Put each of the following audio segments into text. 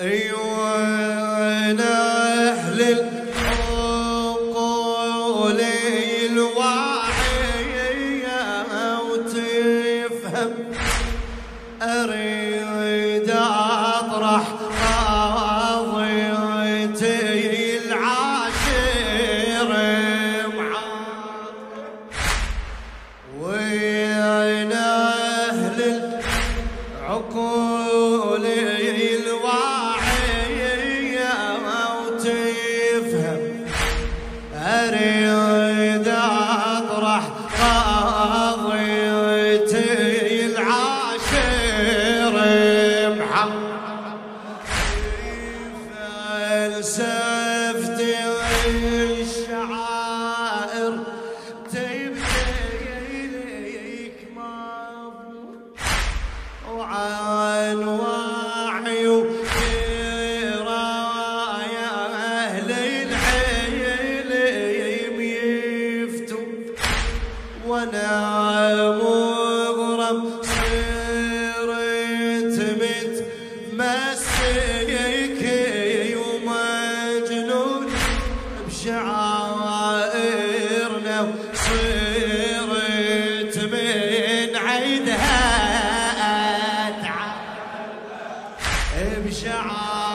أيوه. فلسفة بشعائرنا وصرت من عيدها أتعب. بشعائرنا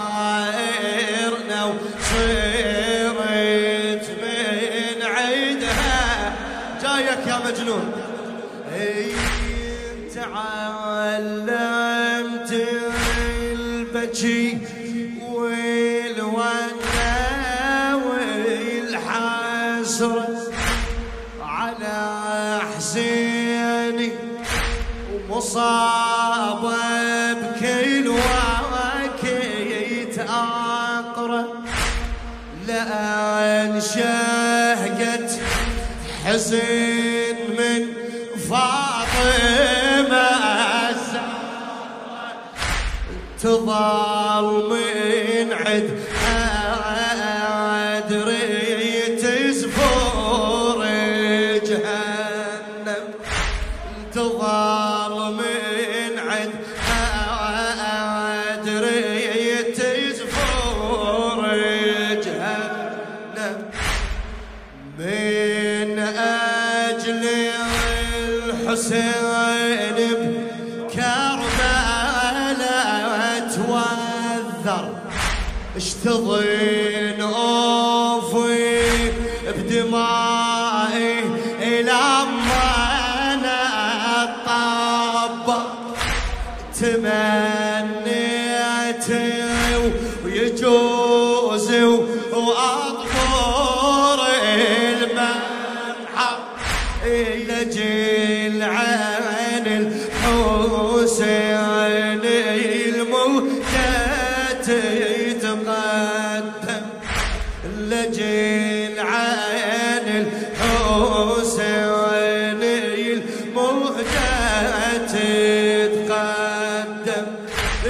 وصرت من عيدها. جايك يا مجنون. إي تعلمت البكي. على حسيني ومصاب بكل وكيت أقرأ لأن شهقت حزن من فاطمة تظل من عد جهنم تظل من عد أدري تزفور جهنم. من أجل الحسين بكربلاء توذر اشتضن أوفي بدمائي تمنيت ويجوز واطفر المنحر لجل عن الحسين.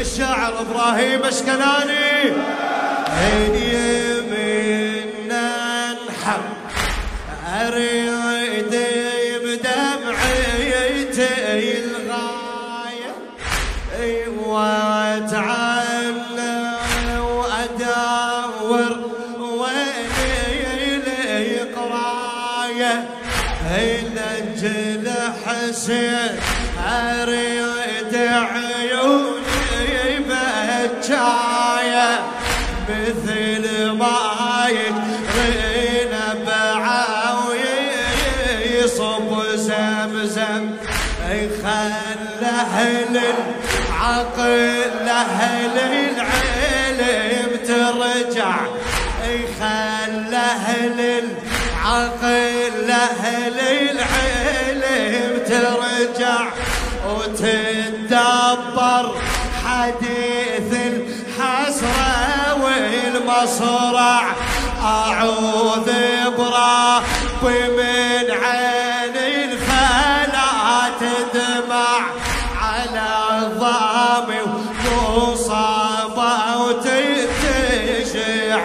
الشاعر إبراهيم اشكناني عين يمين أنحر أريد بدمعتي الغايه واتعنى مثل ما يجرين بعاوي يصب زمزم. خل أهل العقل أهل العلم ترجع. خل أهل العقل أهل العلم ترجع. وتدبر حديث والمصرع أعوذ بربي من عين الفلا تدمع على الضامي ومصابة وتتشع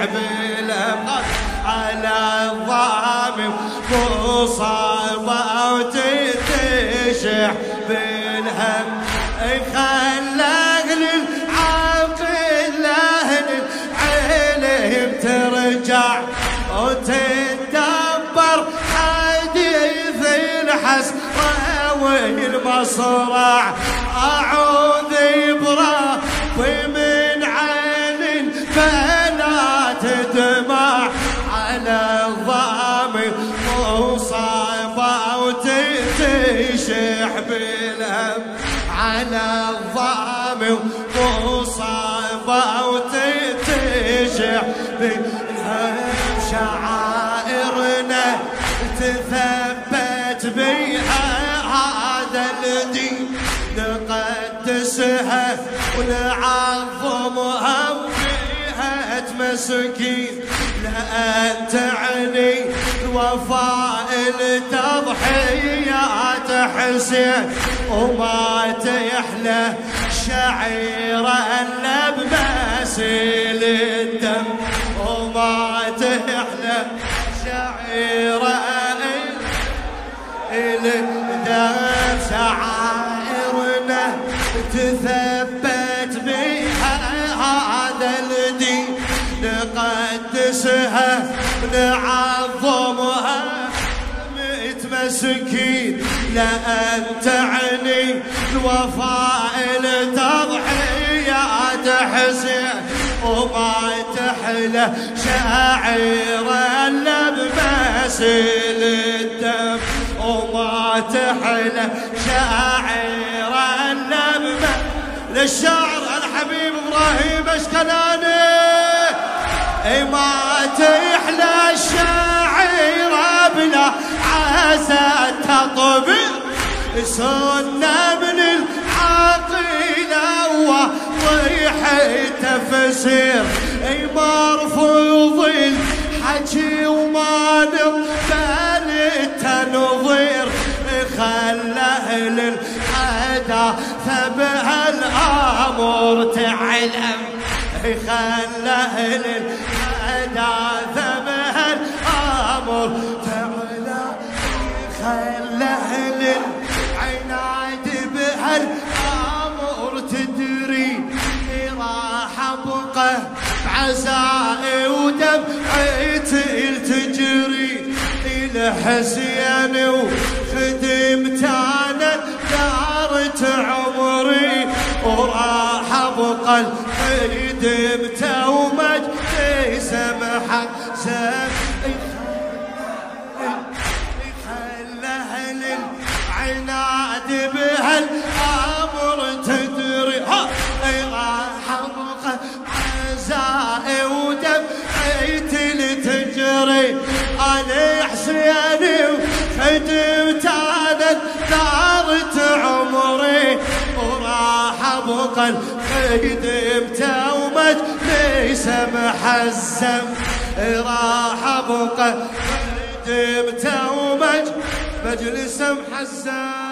بالأمر على الضامي ومصابة وتتشع وتدبر حديث الحسرة والمصرع أعوذ بربي من عين فلا تدمع. على الظام وصعبة وتتشح بالهم. على الظام الضامن تثبت بها هذا الدين نقدسها ونعظمها وفيها تمسكين. لأن تعني الوفاء التضحيات حسين وما تحلى شعيرا الا بمسيل الدم وما تحلى شعيرا الدم شعائرنا تثبت بها هذا الدين نقدسها نعظمها. متمسكين لأن تعني الوفاء التضحيات حسين وما تحلى شاعرا لبمسيل الدم وما تحلى شاعرا لبمسيل للشاعر الحبيب إبراهيم أشكلاني. إي ما تحلى الشاعر بلا عسى تطبق سنة من العقيلة وطيح تفسير إي مرفوض الحكي وما نقبل التنظير للحداثة بهالامر تعلم. خله للحداثة بهالامر تعلم. خله للعناد بهالامر تدري راح ابقى بعزائي ودمعتي تجري الحسين وخدمت ابقى خدمت ومجدي سم خله للعناد بهالأمر تدري. ها ابقى عزائي ودمعتي لتجري. أنا حسيني وخدمت أنا دارت عمري. وراح ابقى خدمت ومجلي سمح الزم راح ابقى خدمت ومجلس محزن